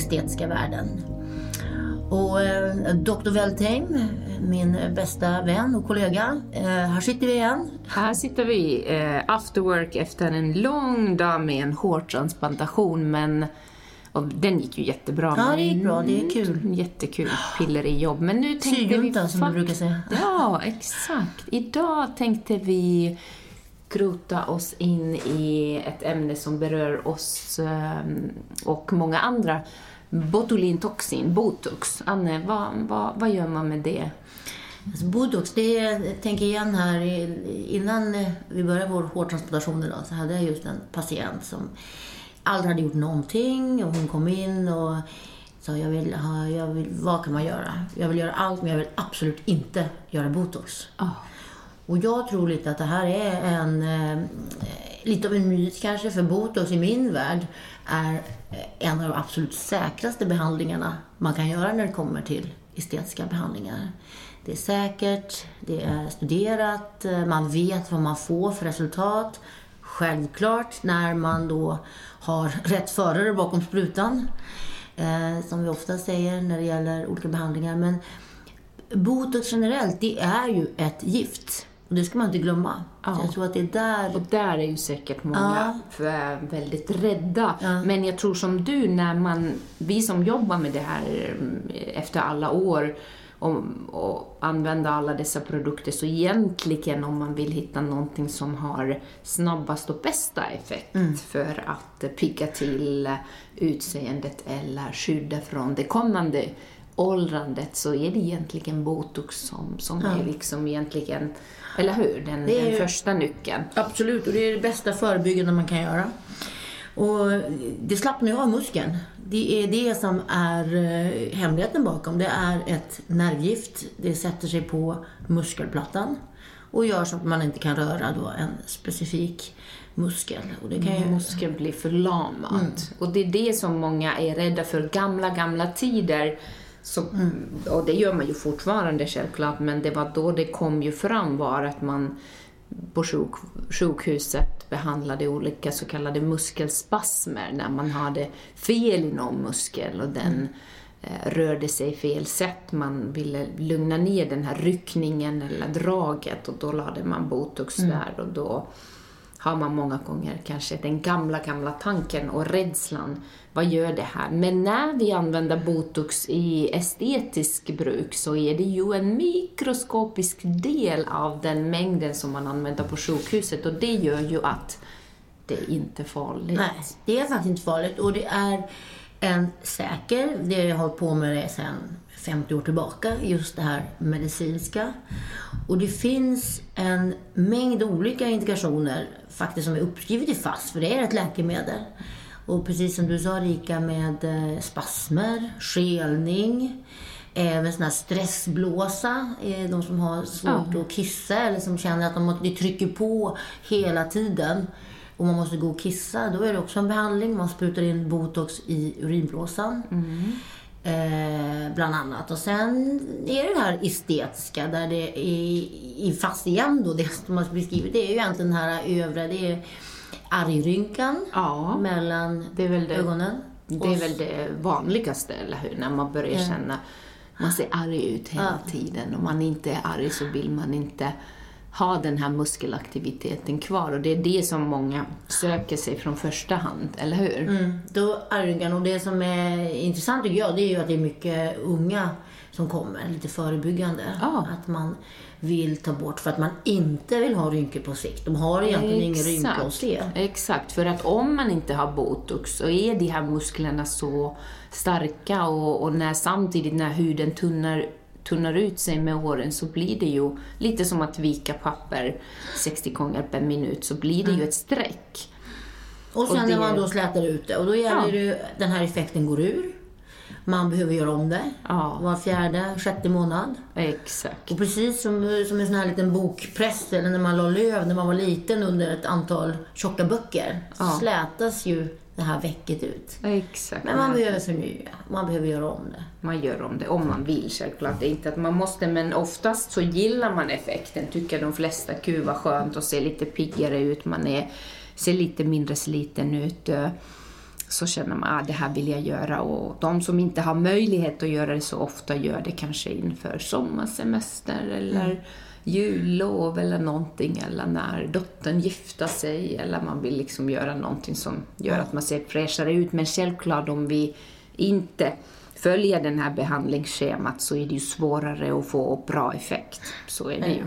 estetiska världen. Och eh, Dr. Weltheim, min bästa vän och kollega, eh, här sitter vi igen. Här sitter vi eh, after work efter en lång dag med en hårtransplantation men och den gick ju jättebra. Ja, det gick bra. Det är kul. Jättekul piller i jobb. Men nu tänkte vi... Syrjuntan som du brukar säga. Ja, exakt. Idag tänkte vi grota oss in i ett ämne som berör oss eh, och många andra. Botulintoxin, botox. Anne, vad, vad, vad gör man med det? Alltså Botox, det är, jag tänker igen här, innan vi började vår hårtransplantation idag så hade jag just en patient som aldrig hade gjort någonting och hon kom in och sa jag vill ha, jag vill, vad kan man göra? Jag vill göra allt men jag vill absolut inte göra botox. Oh. Och jag tror lite att det här är en, eh, lite av en myt kanske, för botox i min värld är eh, en av de absolut säkraste behandlingarna man kan göra när det kommer till estetiska behandlingar. Det är säkert, det är studerat, eh, man vet vad man får för resultat. Självklart när man då har rätt förare bakom sprutan. Eh, som vi ofta säger när det gäller olika behandlingar. Men botox generellt, det är ju ett gift. Och det ska man inte glömma. Ja. Jag tror att det är där... Och där är ju säkert många ja. väldigt rädda. Ja. Men jag tror som du, när man, vi som jobbar med det här efter alla år och, och använda alla dessa produkter, så egentligen om man vill hitta någonting som har snabbast och bästa effekt mm. för att pigga till utseendet eller skydda från det kommande åldrandet så är det egentligen botox som, som ja. är liksom egentligen, eller hur, den, den är, första nyckeln. Absolut, och det är det bästa förebyggande man kan göra. Och det slappnar ju av muskeln. Det är det som är eh, hemligheten bakom. Det är ett nervgift. Det sätter sig på muskelplattan och gör så att man inte kan röra då en specifik muskel. Och det kan ju... Muskeln blir förlamad. Mm. Och det är det som många är rädda för. Gamla, gamla tider så, mm. Och det gör man ju fortfarande självklart, men det var då det kom ju fram var att man på sjuk, sjukhuset behandlade olika så kallade muskelspasmer när man hade fel i någon muskel och den mm. eh, rörde sig fel sätt. Man ville lugna ner den här ryckningen eller draget och då lade man botox mm. där och då har man många gånger kanske den gamla, gamla tanken och rädslan. Vad gör det här? Men när vi använder botox i estetisk bruk så är det ju en mikroskopisk del av den mängden som man använder på sjukhuset och det gör ju att det är inte farligt. Nej, det är faktiskt inte farligt och det är en säker, det har jag hållit på med det sedan 50 år tillbaka, just det här medicinska. Och det finns en mängd olika indikationer faktiskt som är uppskrivet i FASS, för det är ett läkemedel. Och precis som du sa Rika med eh, spasmer, skelning, även sån här stressblåsa, de som har svårt ja. att kissa eller som känner att de, de trycker på hela tiden och man måste gå och kissa, då är det också en behandling. Man sprutar in botox i urinblåsan. Mm. Eh, bland annat. Och sen är det det här estetiska där det är, fast igen då, det som man beskrivit, det är ju egentligen den här övre, det är argrynkan ja, mellan det är väl det, ögonen. Det är väl det vanligaste, eller hur? När man börjar ja. känna, man ser arg ut hela ja. tiden. Om man inte är arg så vill man inte ha den här muskelaktiviteten kvar och det är det som många söker sig från första hand, eller hur? Mm, då argan och det som är intressant tycker jag, det är ju att det är mycket unga som kommer, lite förebyggande. Ah. Att man vill ta bort för att man inte vill ha rynkor på sikt. De har egentligen ingen rynka att se. Exakt, för att om man inte har botox så är de här musklerna så starka och, och när samtidigt när huden tunnar tunnar ut sig med åren så blir det ju lite som att vika papper 60 gånger per minut så blir det mm. ju ett streck. Och sen och det... när man då slätar ut det och då gäller ja. det den här effekten går ur. Man behöver göra om det ja. var fjärde, sjätte månad. Exakt. Och precis som, som en sån här liten bokpress, eller när man la löv när man var liten under ett antal tjocka böcker, ja. slätas ju det här väcket ut. Exakt. Men man behöver förnya, man behöver göra om det. Man gör om det, om man vill självklart. Inte att man måste, men oftast så gillar man effekten, tycker de flesta. Gud vad skönt att se lite piggare ut, man är ser lite mindre sliten ut så känner man att ah, det här vill jag göra. Och de som inte har möjlighet att göra det så ofta gör det kanske inför sommarsemester eller mm. Jullov eller någonting eller när dottern gifter sig eller man vill liksom göra någonting som gör att man ser fräschare ut. Men självklart om vi inte följer det här behandlingsschemat så är det ju svårare att få bra effekt. Så är det ju.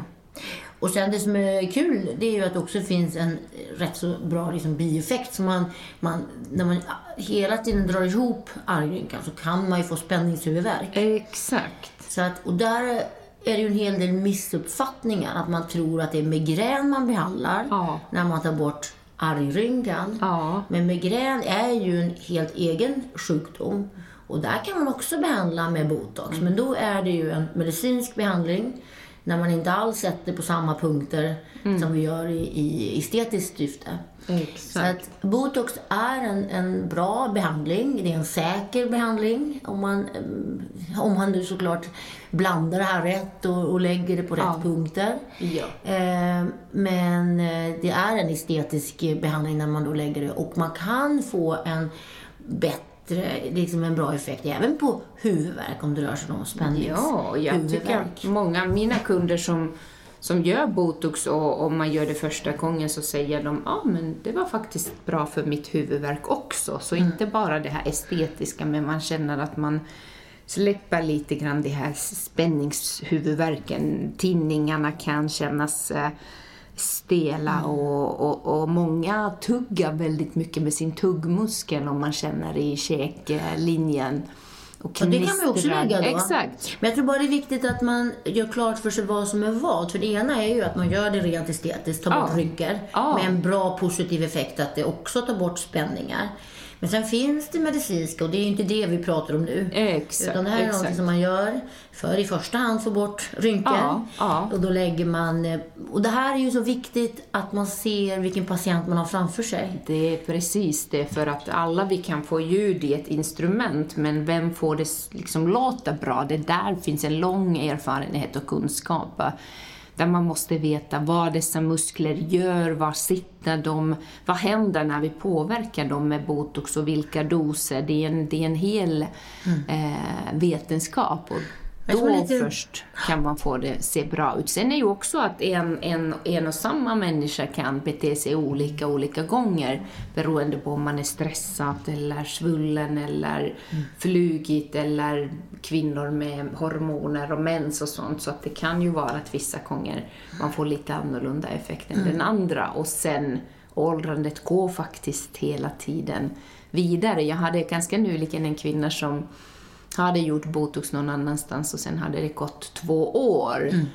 Och sen det som är kul, det är ju att det också finns en rätt så bra liksom, bieffekt. Så man, man, när man hela tiden drar ihop argrynkan så kan man ju få spänningshuvudvärk. Exakt. Så att, och där är det ju en hel del missuppfattningar. Att man tror att det är migrän man behandlar ja. när man tar bort argrynkan. Ja. Men migrän är ju en helt egen sjukdom. Och där kan man också behandla med botox. Mm. Men då är det ju en medicinsk behandling när man inte alls sätter på samma punkter mm. som vi gör i, i estetiskt syfte. Exakt. Så att botox är en, en bra behandling. Det är en säker behandling om man, eh, om man nu såklart blandar det här rätt och, och lägger det på rätt ja. punkter. Ja. Eh, men eh, det är en estetisk behandling när man då lägger det och man kan få en bättre liksom en bra effekt även på huvudvärk om det rör sig om spänningshuvudvärk. Ja, jag huvudvärk. tycker många av mina kunder som, som gör botox och om man gör det första gången så säger de ja ah, men det var faktiskt bra för mitt huvudvärk också. Så mm. inte bara det här estetiska men man känner att man släpper lite grann det här spänningshuvudvärken. Tinningarna kan kännas eh, stela mm. och, och, och, många tuggar väldigt mycket med sin tuggmuskel om man känner i käklinjen. Och ja, det kan man också lägga då. Exakt. Men jag tror bara det är viktigt att man gör klart för sig vad som är vad. För det ena är ju att man gör det rent estetiskt, tar ja. bort rynkor. Ja. Med en bra positiv effekt att det också tar bort spänningar. Men sen finns det medicinska och det är ju inte det vi pratar om nu. Exakt, Utan det här är exakt. något som man gör för i första hand få bort rynkor. Ja, ja. Och då lägger man... Eh, och det här är ju så viktigt att man ser vilken patient man har framför sig. Det är precis det, för att alla vi kan få ljud i ett instrument, men vem får det liksom låta bra? Det där finns en lång erfarenhet och kunskap där man måste veta vad dessa muskler gör, var sitter de, vad händer när vi påverkar dem med botox och vilka doser. Det är en, det är en hel mm. eh, vetenskap. Och då lite... först kan man få det se bra ut. Sen är ju också att en, en, en och samma människa kan bete sig olika olika gånger beroende på om man är stressad eller svullen eller mm. flugit eller kvinnor med hormoner och mens och sånt. Så att det kan ju vara att vissa gånger man får lite annorlunda effekt än mm. den andra. Och sen åldrandet går faktiskt hela tiden vidare. Jag hade ganska nyligen en kvinna som hade gjort botox någon annanstans och sen hade det gått två år mm.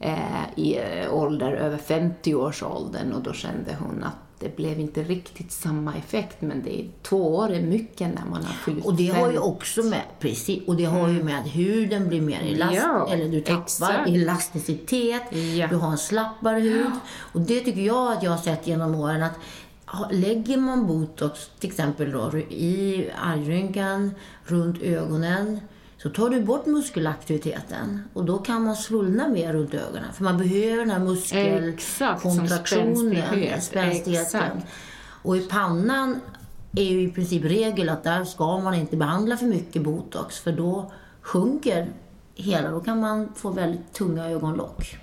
eh, i eh, ålder över 50-årsåldern och då kände hon att det blev inte riktigt samma effekt men det är, två år är mycket när man har fyllt Och det har ju också med, precis, och det har ju mm. med att huden blir mer elast, ja, eller du tappar exakt. elasticitet, ja. du har en slappare hud. Och det tycker jag att jag har sett genom åren att lägger man botox till exempel då, i argrynkan, runt ögonen, så tar du bort muskelaktiviteten och då kan man svullna mer runt ögonen. För man behöver den här muskelkontraktionen, spänstigheten. Och i pannan är ju i princip regel att där ska man inte behandla för mycket botox för då sjunker hela, då kan man få väldigt tunga ögonlock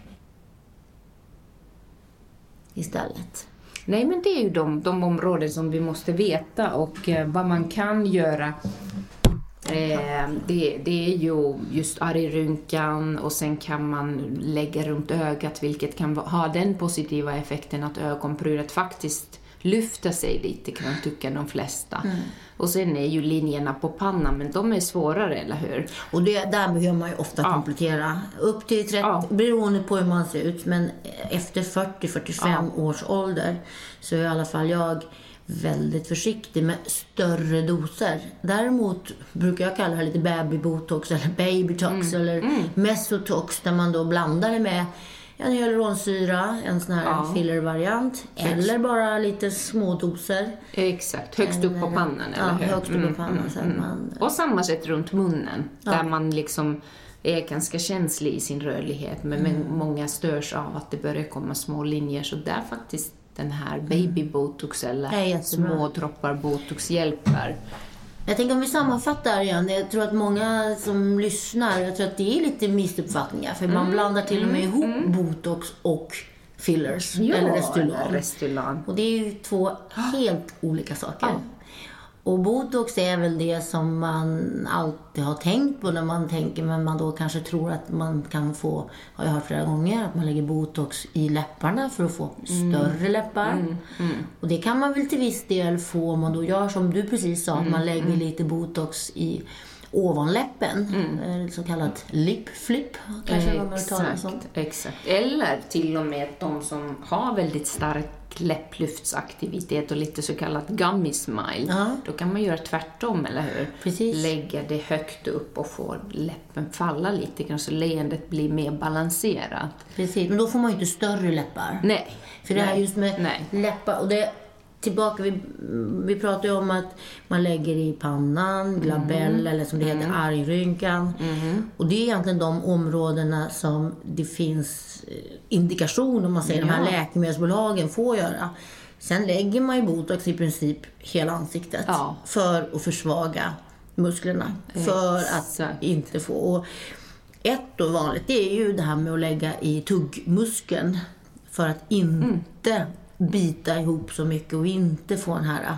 istället. Nej, men det är ju de, de områden som vi måste veta och eh, vad man kan göra. Eh, det, det är ju just argrynkan och sen kan man lägga runt ögat vilket kan ha den positiva effekten att ögonbrynet faktiskt lyfter sig lite kan tycker de flesta. Mm. Och sen är ju linjerna på pannan, men de är svårare, eller hur? Och det, där behöver man ju ofta ja. komplettera. Upp till 30, ja. beroende på hur man ser ut, men efter 40-45 ja. års ålder så är i alla fall jag väldigt försiktig med större doser. Däremot brukar jag kalla det lite babybotox eller babytox mm. eller mm. mesotox där man då blandar det med en hyaluronsyra, en sån här ja. fillervariant. Eller bara lite små doser. Exakt, högst upp på pannan, eller hur? högst upp mm, på pannan. Mm, så mm. man, och samma sätt runt munnen, ja. där man liksom är ganska känslig i sin rörlighet, men, mm. många störs av att det börjar komma små linjer, så där faktiskt den här baby botox eller Ja, små droppar botox hjälper. Jag tänker om vi sammanfattar igen. Jag tror att många som lyssnar, jag tror att det är lite missuppfattningar. För man blandar till och med ihop botox och fillers. eller Restylan. Restylan. Och det är ju två helt olika saker. Och botox är väl det som man alltid har tänkt på när man tänker, men man då kanske tror att man kan få, har jag hört flera gånger, att man lägger botox i läpparna för att få större läppar. Och det kan man väl till viss del få om man då gör som du precis sa, man lägger lite botox i ovanläppen. Mm. Så kallat lip flip, kanske man. Exakt, exakt. Eller till och med de som har väldigt stark läpplyftsaktivitet och lite så kallat gummy smile. Ja. Då kan man göra tvärtom, eller hur? Precis. Lägga det högt upp och få läppen falla lite grann så leendet blir mer balanserat. Precis, men då får man ju inte större läppar. Nej. För det här Nej. just med Nej. läppar, och det tillbaka, vi, vi pratade ju om att man lägger i pannan, glabell Mm. eller som det heter, argrynkan. Och det är egentligen de områdena som det finns eh, indikation, om man säger, de här Ja. läkemedelsbolagen får göra. Sen lägger man ju botox i princip hela ansiktet Ja. för att försvaga musklerna. För att inte få... Och ett då vanligt, det är ju det här med att lägga i tuggmuskeln för att inte bita ihop så mycket och inte få den här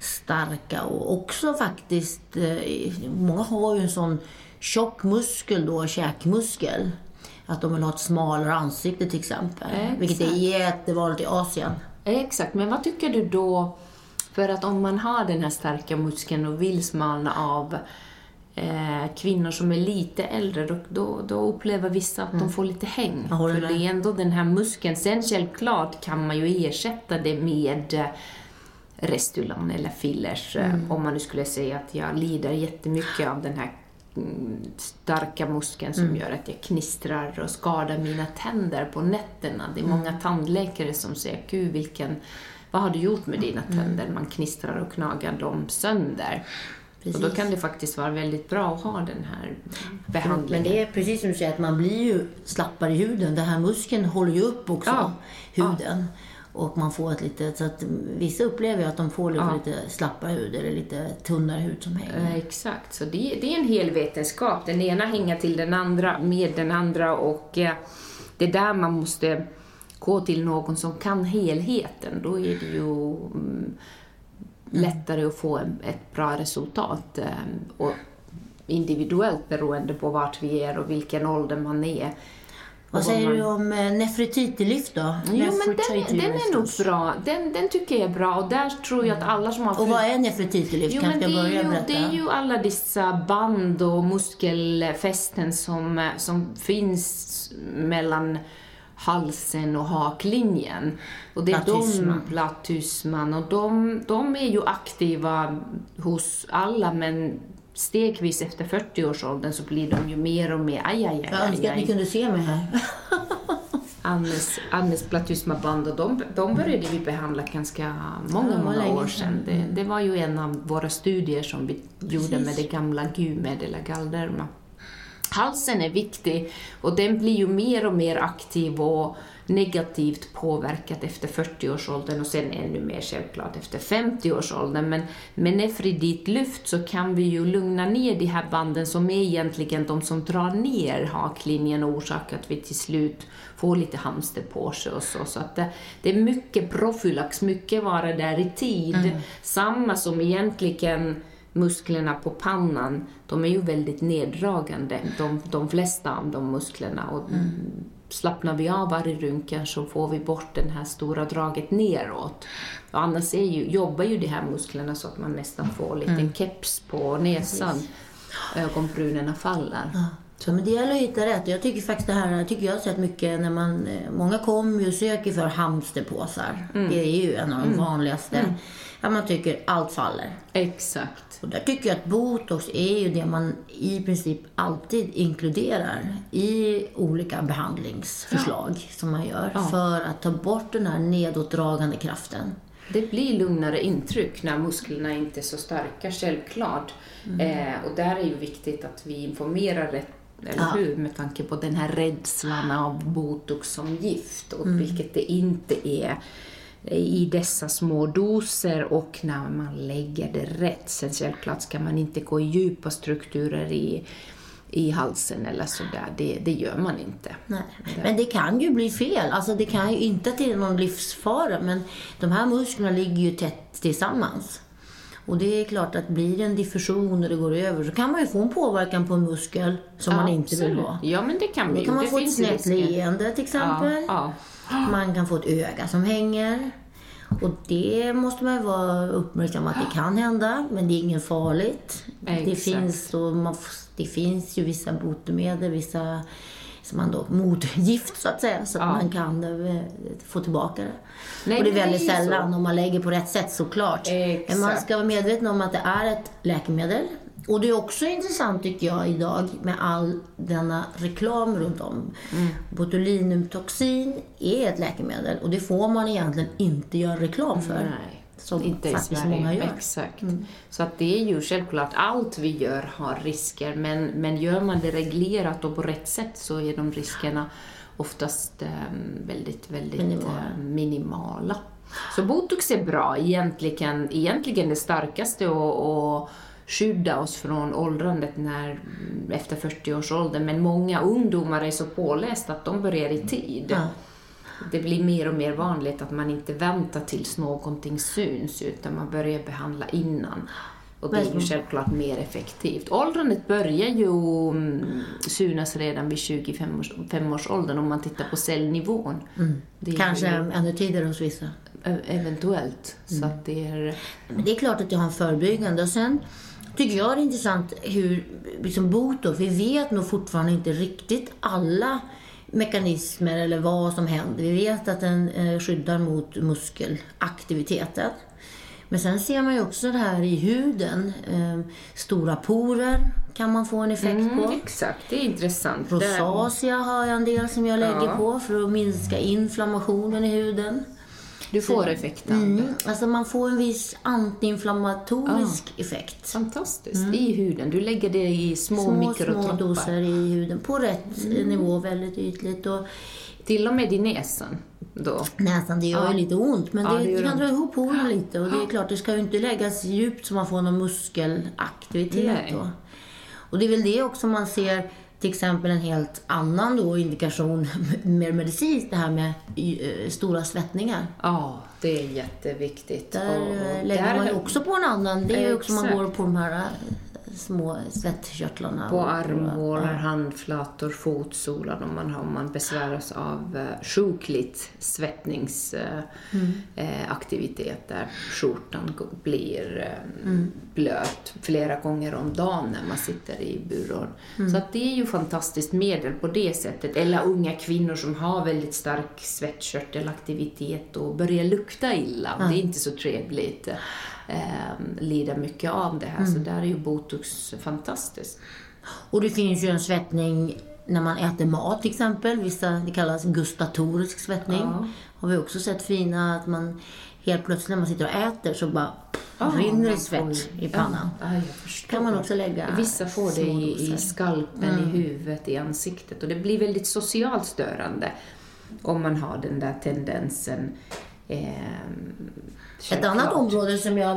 starka och också faktiskt, eh, många har ju en sån tjock muskel då, käkmuskel. Att de vill ha ett smalare ansikte till exempel. Exakt. Vilket är jättevanligt i Asien. Exakt, men vad tycker du då? För att om man har den här starka muskeln och vill smalna av eh, kvinnor som är lite äldre, då, då, då upplever vissa att de får lite häng. Mm. För det är ändå den här muskeln. Sen självklart kan man ju ersätta det med eh, Restylan eller fillers. eh, Mm. Om man nu skulle säga att jag lider jättemycket av den här mm, starka muskeln som gör att jag knistrar och skadar mina tänder på nätterna. Det är många tandläkare som säger, gud vilken, vad har du gjort med dina tänder? Man knistrar och knagar dem sönder. Och då Precis. kan det faktiskt vara väldigt bra att ha den här Men behandlingen. det är precis som du säger, att man blir ju slappare i huden. Den här muskeln håller ju upp också Ja. huden. Och man får ett litet, så att vissa upplever att de får lite, Ja. lite slappare hud eller lite tunnare hud som hänger. Eh, Exakt, så det, det är en hel vetenskap. Den ena hänger till den andra, med den andra och eh, det är där man måste gå till någon som kan helheten. Då är det ju mm, lättare att få ett bra resultat. eh, Och individuellt beroende på vart vi är och vilken ålder man är. Vad säger man- du om eh, nefrititilift då? Jo, men den, den är nog bra. Den, den tycker jag är bra och där tror jag att alla som har Och vad är nefrititilift? Jo, kan men det, är ju, det är ju alla dessa band och muskelfästen som, som finns mellan halsen och haklinjen. Och det är Platysman. de, platysman, och de, de är ju aktiva hos alla men stegvis efter 40-årsåldern så blir de ju mer och mer, aj, aj, aj, Jag önskar aj, att ni aj. kunde se mig här. Annes, Annes platysmaband och de, de började vi behandla ganska många, många år sedan. Det, det var ju en av våra studier som vi gjorde med det gamla GUMED eller galderma. Halsen är viktig och den blir ju mer och mer aktiv och negativt påverkad efter 40-årsåldern och sen ännu mer självklart efter 50-årsåldern. Men med nefriditlyft så kan vi ju lugna ner de här banden som är egentligen de som drar ner haklinjen och orsakar att vi till slut får lite hamsterpåse och så. Så att det, det är mycket profylax, mycket vara där i tid. Samma som egentligen musklerna på pannan, de är ju väldigt neddragande, de, de flesta av de musklerna. Och Slappnar vi av argrynkan så får vi bort det här stora draget neråt. Och annars är ju, jobbar ju de här musklerna så att man nästan får en liten keps på näsan. Ögonbrynen faller. Så, men det gäller att hitta rätt. Jag tycker faktiskt det här, jag tycker jag har sett mycket när man, eh, många kommer ju och söker för hamsterpåsar. Mm. Det är ju en av de vanligaste. Att man tycker allt faller. Exakt. Och där tycker jag att botox är ju det man i princip alltid inkluderar i olika behandlingsförslag som man gör. Ja. För att ta bort den här nedåtdragande kraften. Det blir lugnare intryck när musklerna inte är så starka, självklart. Eh, och där är ju viktigt att vi informerar rätt, eller Ja. hur? Med tanke på den här rädslan av botox som gift, och vilket det inte är. I dessa små doser och när man lägger det rätt. Sen självklart ska man inte gå i djupa strukturer i, i halsen eller sådär. Det, det gör man inte. Nej. Men det kan ju bli fel. Alltså det kan ju inte till någon livsfara, men de här musklerna ligger ju tätt tillsammans. Och det är klart att blir det en diffusion och det går över så kan man ju få en påverkan på en muskel som Ja, man inte vill absolut. ha. Ja, men det kan vi Då kan man Det få ett snett leende till exempel. Ja, Man kan få ett öga som hänger. Och det måste man ju vara uppmärksam att det kan hända, men det är inget farligt. Det Exakt. finns, och man, det finns ju vissa botemedel, vissa som man då, motgift så att säga, så att Ja. man kan eh, få tillbaka det. Nej, och det är väldigt sällan så. om man lägger på rätt sätt såklart. Men man Exakt. ska vara medveten om att det är ett läkemedel. Och det är också intressant tycker jag idag med all denna reklam runt om. Mm. Botulinumtoxin är ett läkemedel och det får man egentligen inte göra reklam för. Nej, Som inte i faktiskt Sverige. många gör. Mm. Exakt. Så att det är ju självklart, allt vi gör har risker, men, men gör man det reglerat och på rätt sätt så är de riskerna oftast eh, väldigt, väldigt Minimala. eh, minimala. Så botox är bra, egentligen, egentligen det starkaste och, och skydda oss från åldrandet när, efter 40 års ålder, men många ungdomar är så pålästa att de börjar i tid. Ja. Det blir mer och mer vanligt att man inte väntar tills någonting syns utan man börjar behandla innan. Och det är ju självklart mer effektivt. Åldrandet börjar ju mm, synas redan vid 25 års, års åldern om man tittar på cellnivån. Det är Kanske ju, ännu tidigare hos vissa. eventuellt. Så att det är... Men det är klart att det har en förebyggande. Och sen tycker jag det är intressant hur liksom botox, vi vet nog fortfarande inte riktigt alla mekanismer eller vad som händer. Vi vet att den eh, skyddar mot muskelaktiviteten. Men sen ser man ju också det här i huden. Eh, stora porer kan man få en effekt på. Mm, exakt, det är intressant. Rosacea har jag en del som jag lägger Ja. på för att minska inflammationen i huden. Du får effekten. Mm, alltså man får en viss antiinflammatorisk effekt. Fantastiskt. I huden. Du lägger det i små, Små, små mikrotroppar. doser i huden på rätt eh, nivå, väldigt ytligt. Och Till och med i näsan. Då. näsan, det gör ju lite ont, men Ja, det, det kan dra ihop porerna lite. Och det är klart, det ska ju inte läggas djupt så man får någon muskelaktivitet Nej. då. Och det är väl det också man ser till exempel en helt annan då indikation, mer medicinskt, det här med eh, stora svettningar. Ja, det är jätteviktigt. Där Och eh, lägger där- man ju också på en annan. Det är ju också man går på de här eh, små svettkörtlarna. På armhålor, ja. handflator, fotsolar om man, har, om man besväras av eh, sjukligt svettningsaktiviteter. Aktiviteter. Skjortan blir eh, blöt flera gånger om dagen när man sitter i byrån. Så att det är ju fantastiskt medel på det sättet. Eller unga kvinnor som har väldigt stark svettkörtelaktivitet och börjar lukta illa. Det är inte så trevligt. Eh, lider mycket av det här. Så där är ju botox fantastiskt. Och det finns ju en svettning när man äter mat till exempel. Vissa, det kallas gustatorisk svettning. Ja. Har vi också sett fina att man helt plötsligt när man sitter och äter så bara Ja, rinner det svett får- i pannan. Ja, kan man också lägga Vissa får det i, i skalpen, i huvudet, i ansiktet och det blir väldigt socialt störande om man har den där tendensen. Ehm, Ett annat område som jag,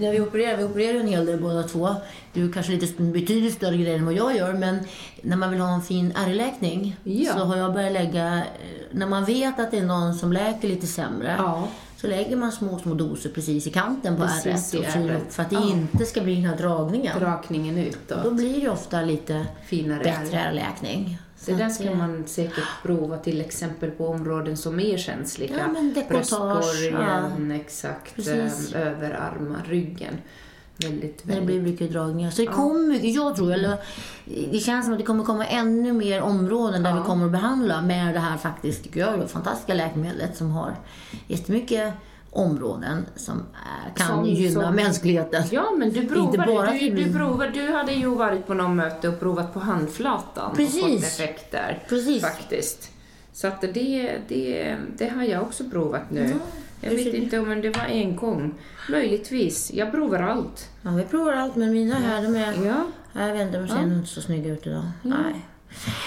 när vi opererar, vi opererar en hel del båda två. Du kanske lite betydligt större grejer än vad jag gör, men när man vill ha en fin ärrläkning Ja. så har jag börjat lägga, eh, när man vet att det är någon som läker lite sämre, Ja. så lägger man små, små doser precis i kanten på ärret och upp för att det Ja. inte ska bli den här dragningen. Drakningen utåt. Då blir det ofta lite Finare bättre ärrläkning. Det Så där att ska det- man säkert prova till exempel på områden som är känsliga. Ja, men Bröstkorgen, exakt. Precis. eh, Överarmar, ryggen. Väldigt, När det väldigt. blir mycket dragningar. Så det kommer mycket, jag tror, eller det känns som att det kommer komma ännu mer områden där Ja. vi kommer att behandla med det här faktiskt, tycker jag, det fantastiska läkemedlet som har jättemycket områden som eh, kan Som- gynna som- mänskligheten. Ja, men du provade. Inte bara du, du, provade du hade ju varit på något möte och provat på handflatan Precis. och fått effekter. Precis. Faktiskt. Så att det, det, det har jag också provat nu. jag hur vet inte om det var en gång. Möjligtvis. Jag provar allt. Ja, vi provar allt, men mina här, de är... Ja. Jag vet inte, de ser inte så snygga ut idag. Nej.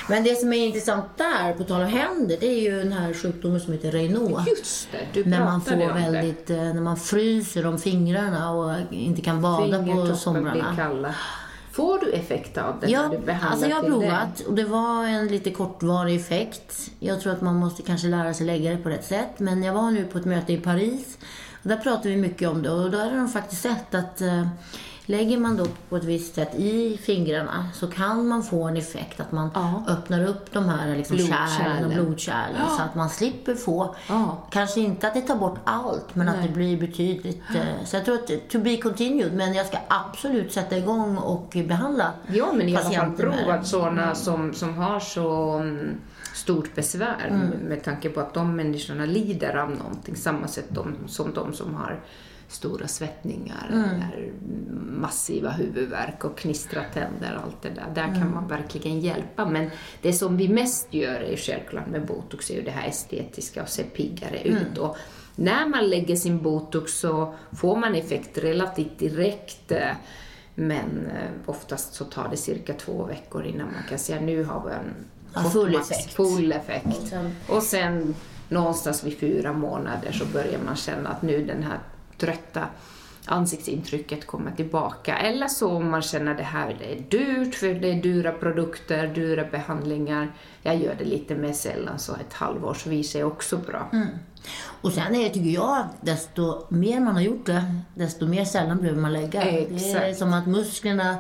Men det som är intressant där, på tal om händer, det är ju den här sjukdomen som heter Raynaud. Just det, du När man får om det. väldigt, eh, när man fryser om fingrarna och inte kan bada på somrarna. Får du effekt av det Ja, när du behandlar alltså jag har provat och det var en lite kortvarig effekt. Jag tror att man måste kanske lära sig lägga det på rätt sätt. Men jag var nu på ett möte i Paris och där pratade vi mycket om det och då har de faktiskt sett att eh, lägger man då på ett visst sätt i fingrarna så kan man få en effekt att man Ja. öppnar upp de här liksom Blodkärlen. kärlen och blodkärlen så att man slipper få, Ja. kanske inte att det tar bort allt, men att det blir betydligt... eh, Så jag tror att to be continued, men jag ska absolut sätta igång och behandla Ja, men i alla fall provat sådana som, som har så mm, stort besvär Mm. med tanke på att de människorna lider av någonting, samma sätt de, som de som har stora svettningar Mm. eller massiva huvudvärk och knistra tänder och allt det där. Där Mm. kan man verkligen hjälpa. Men det som vi mest gör är självklart med botox är ju det här estetiska och se piggare Mm. ut. Och när man lägger sin botox så får man effekt relativt direkt. eh, Men eh, oftast så tar det cirka två veckor innan man kan säga nu har vi en Ja, full effekt. Full effekt. Och sen- Och sen någonstans vid fyra månader så börjar man känna att nu den här trötta ansiktsintrycket kommer tillbaka. Eller så om man känner det här det är dyrt, för det är dyra produkter, dyra behandlingar. Jag gör det lite mer sällan, så ett halvårsvis är också bra. Och sen är, tycker jag att desto mer man har gjort det, desto mer sällan behöver man lägga. Det är Exakt. som att musklerna,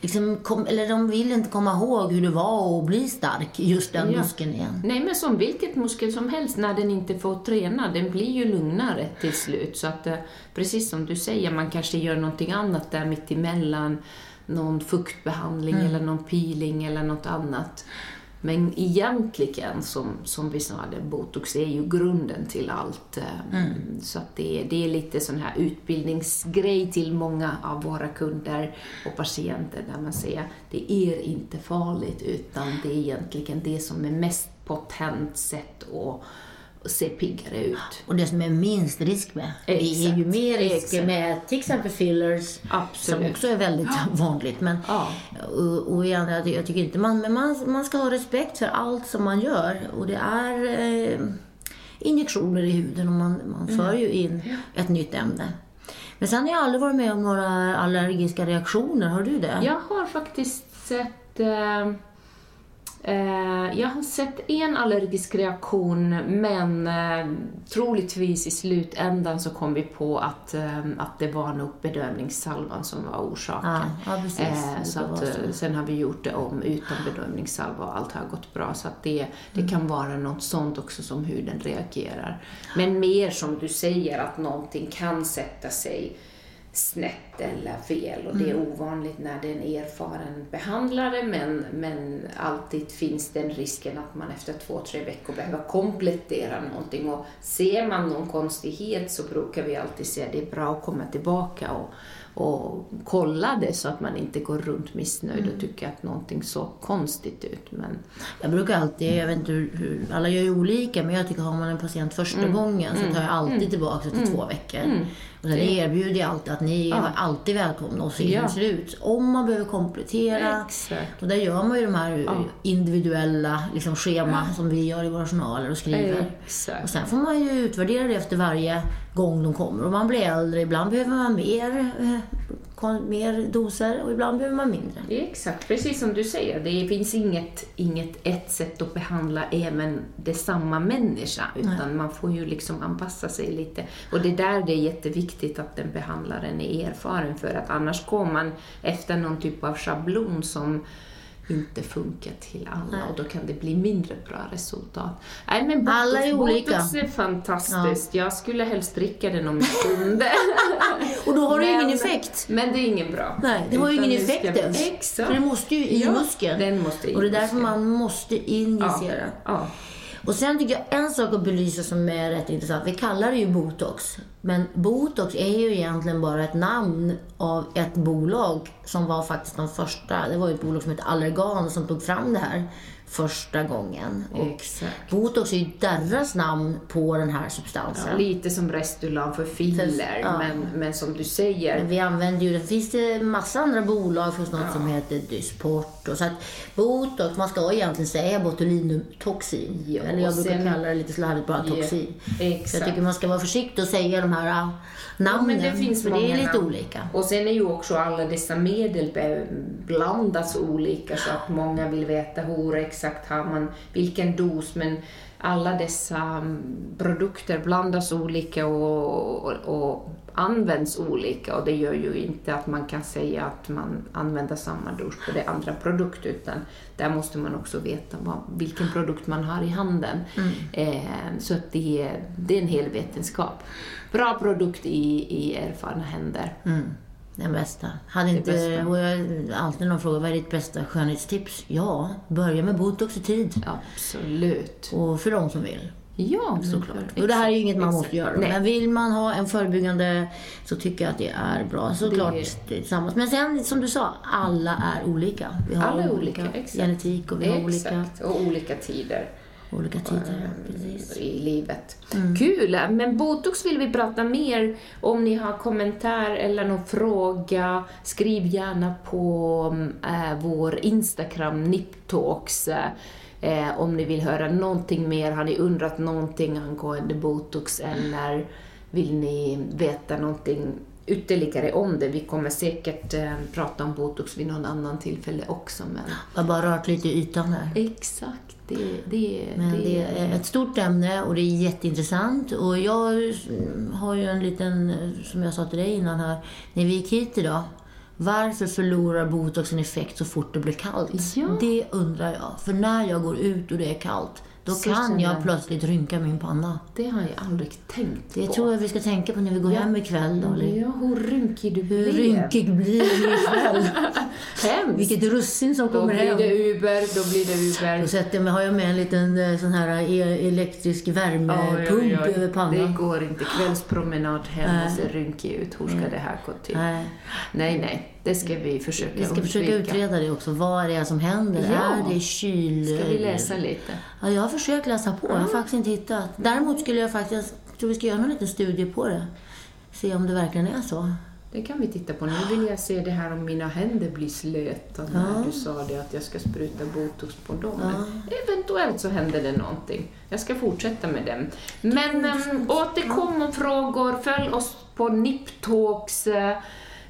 liksom kom, eller de vill inte komma ihåg hur det var att bli stark, just den Ja. muskeln igen. Nej, men som vilket muskel som helst, när den inte får träna, den blir ju lugnare till slut. Så att, eh, precis som du säger, man kanske gör någonting annat där mitt emellan, någon fuktbehandling eller någon peeling eller något annat. Men egentligen, som, som vi det, botox är ju grunden till allt. eh, Så att det, det är lite sån här utbildningsgrej till många av våra kunder och patienter där man säger det är inte farligt utan det är egentligen det som är mest potent sätt att se piggare ut. Och det som är minst risk med. Det är ju Exakt. mer Exakt. med till exempel fillers, Absolut. som också är väldigt vanligt. Men, Ja. och, och igen, jag, jag tycker inte man, men man, man ska ha respekt för allt som man gör. Och det är eh, injektioner i huden och man, man Mm. för ju in ett nytt ämne. Men sen har jag aldrig varit med om några allergiska reaktioner. Har du det? Jag har faktiskt sett eh, jag har sett en allergisk reaktion men eh, troligtvis i slutändan så kom vi på att, eh, att det var nog bedövningssalvan som var orsaken. Ja, ja. Eh, Det så att, så. eh, sen har vi gjort det om utan bedövningssalva och allt har gått bra. Så att det, det Mm. kan vara något sånt också som huden reagerar. Men mer som du säger att någonting kan sätta sig snett eller fel och det är Mm. ovanligt när det är en erfaren behandlare men, men alltid finns den risken att man efter två, tre veckor behöver komplettera någonting och ser man någon konstighet så brukar vi alltid säga att det är bra att komma tillbaka och, och kolla det så att man inte går runt missnöjd Mm. och tycker att någonting så konstigt ut. Men Jag brukar alltid, jag vet inte hur, alla gör ju olika, men jag tycker har man en patient första Mm. gången så tar jag alltid tillbaka till två veckor. Och sen erbjuder jag alltid att ni är alltid välkomna och se hur Ja. det ser ut. Om man behöver komplettera. Exakt. Och där gör man ju de här individuella liksom, schema som vi gör i våra journaler och skriver. Exakt. Och sen får man ju utvärdera det efter varje gång de kommer. Och man blir äldre, ibland behöver man mer, eh, mer doser och ibland behöver man mindre. Exakt, precis som du säger. Det finns inget, inget ett sätt att behandla även det samma människa, utan man får ju liksom anpassa sig lite. Och det är där det är jätteviktigt att den behandlaren är erfaren, för att annars går man efter någon typ av schablon som inte funkar till alla och då kan det bli mindre bra resultat. Nej, men botox, Alla är olika. botox är fantastiskt. Jag skulle helst dricka den om jag kunde. Och då har du Men- ingen effekt. Men det är ingen bra. Nej, det har ju ingen effekt ens. Exakt. För det måste ju i Ja, muskeln. Den måste i Och det är därför man måste injicera. Ja. Och sen tycker jag en sak att belysa som är rätt intressant. Vi kallar det ju botox. Men botox är ju egentligen bara ett namn av ett bolag som var faktiskt de första. Det var ju ett bolag som hette Allergan som tog fram det här första gången. Och Exakt. botox är ju deras namn på den här substansen. Ja, lite som Restulan för filler, Ja. men, men som du säger, Men vi använder ju, det finns det massa andra bolag, finns något som heter Dysport och så att botox, man ska egentligen säga botulinumtoxin. Ja, Eller jag brukar sen- kalla det lite slarvigt bara Ja, toxin. Så exakt. jag tycker man ska vara försiktig och säga de här äh, namnen. Ja, men det finns för det är lite namn. olika. Och sen är ju också alla dessa medel blandas olika så att många vill veta hur exakt har man, vilken dos, men alla dessa mm, produkter blandas olika och, och, och används olika och det gör ju inte att man kan säga att man använder samma dos på det andra produkt utan där måste man också veta vad, vilken produkt man har i handen. Eh, så att det, är- det är en hel vetenskap. Bra produkt i, i erfarna händer. Mm. Den bästa. Hade inte, bästa. och jag alltid någon fråga, vad är ditt bästa skönhetstips? Ja, börja med botox i tid. Absolut. Och för de som vill. Ja, Såklart. exakt. Och det här är ju inget man Exakt. måste göra. Nej. Men vill man ha en förebyggande så tycker jag att det är bra. Såklart Det- tillsammans. Men sen som du sa, alla är olika. Vi har Alla olika, olika, genetik och vi har olika, och olika tider olika tider. Precis. i livet. Mm. Kul! Men botox vill vi prata mer om ni har kommentar eller någon fråga. Skriv gärna på äh, vår Instagram, Niptalks. Eh, om ni vill höra någonting mer, har ni undrat någonting angående botox eller vill ni veta någonting ytterligare om det? Vi kommer säkert eh, prata om botox vid någon annan tillfälle också. Men Jag har bara rört lite i ytan här. exakt, det, det, Men det är ett stort ämne och det är jätteintressant. Och jag har ju en liten, som jag sa till dig innan här, när vi gick hit idag. Varför förlorar botox sin effekt så fort det blir kallt? Ja. Det undrar jag. För när jag går ut och det är kallt, då Så kan jag plötsligt rynka min panna. Det har jag aldrig tänkt Det på. tror jag vi ska tänka på när vi går hem ikväll. Då, eller? Ja, hur rynkig du Hur blev. rynkig blir du ikväll? Hemskt. Vilket russin som Då kommer blir hem. det Uber, då blir det Uber. Då sätter har jag med en liten eh, sån här e- elektrisk värmepump över Det pannan. går inte. Kvällspromenad hem och se rynkig ut. Hur ska det här gå till? Nej. Nej, nej. Det ska vi försöka Vi ska försöka undvika. utreda det också. Vad är det som händer? Ja. Är det kyl... Ska vi läsa lite? Ja, jag har försökt läsa på. Jag har faktiskt inte hittat. Däremot skulle jag faktiskt... Jag tror vi ska göra någon liten studie på det. Se om det verkligen är så. Det kan vi titta på. Nu vill jag se det här om mina händer blir slöta när du sa det att jag ska spruta botox på dem. Men eventuellt så händer det någonting. Jag ska fortsätta med det. Men äm, återkom om frågor. Följ oss på Niptalks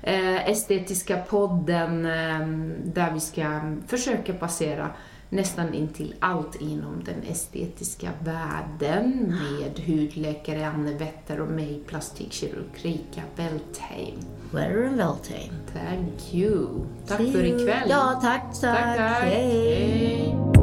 eh, estetiska podden eh, där vi ska försöka passera nästan in till allt inom den estetiska världen med hudläkare Anne Wetter och mig, plastikkirurg Rika Beltheim. Weather and Veltane. Thank you. Tack See för ikväll. Ja, tack, tack. tack. tack. Hej. Hej.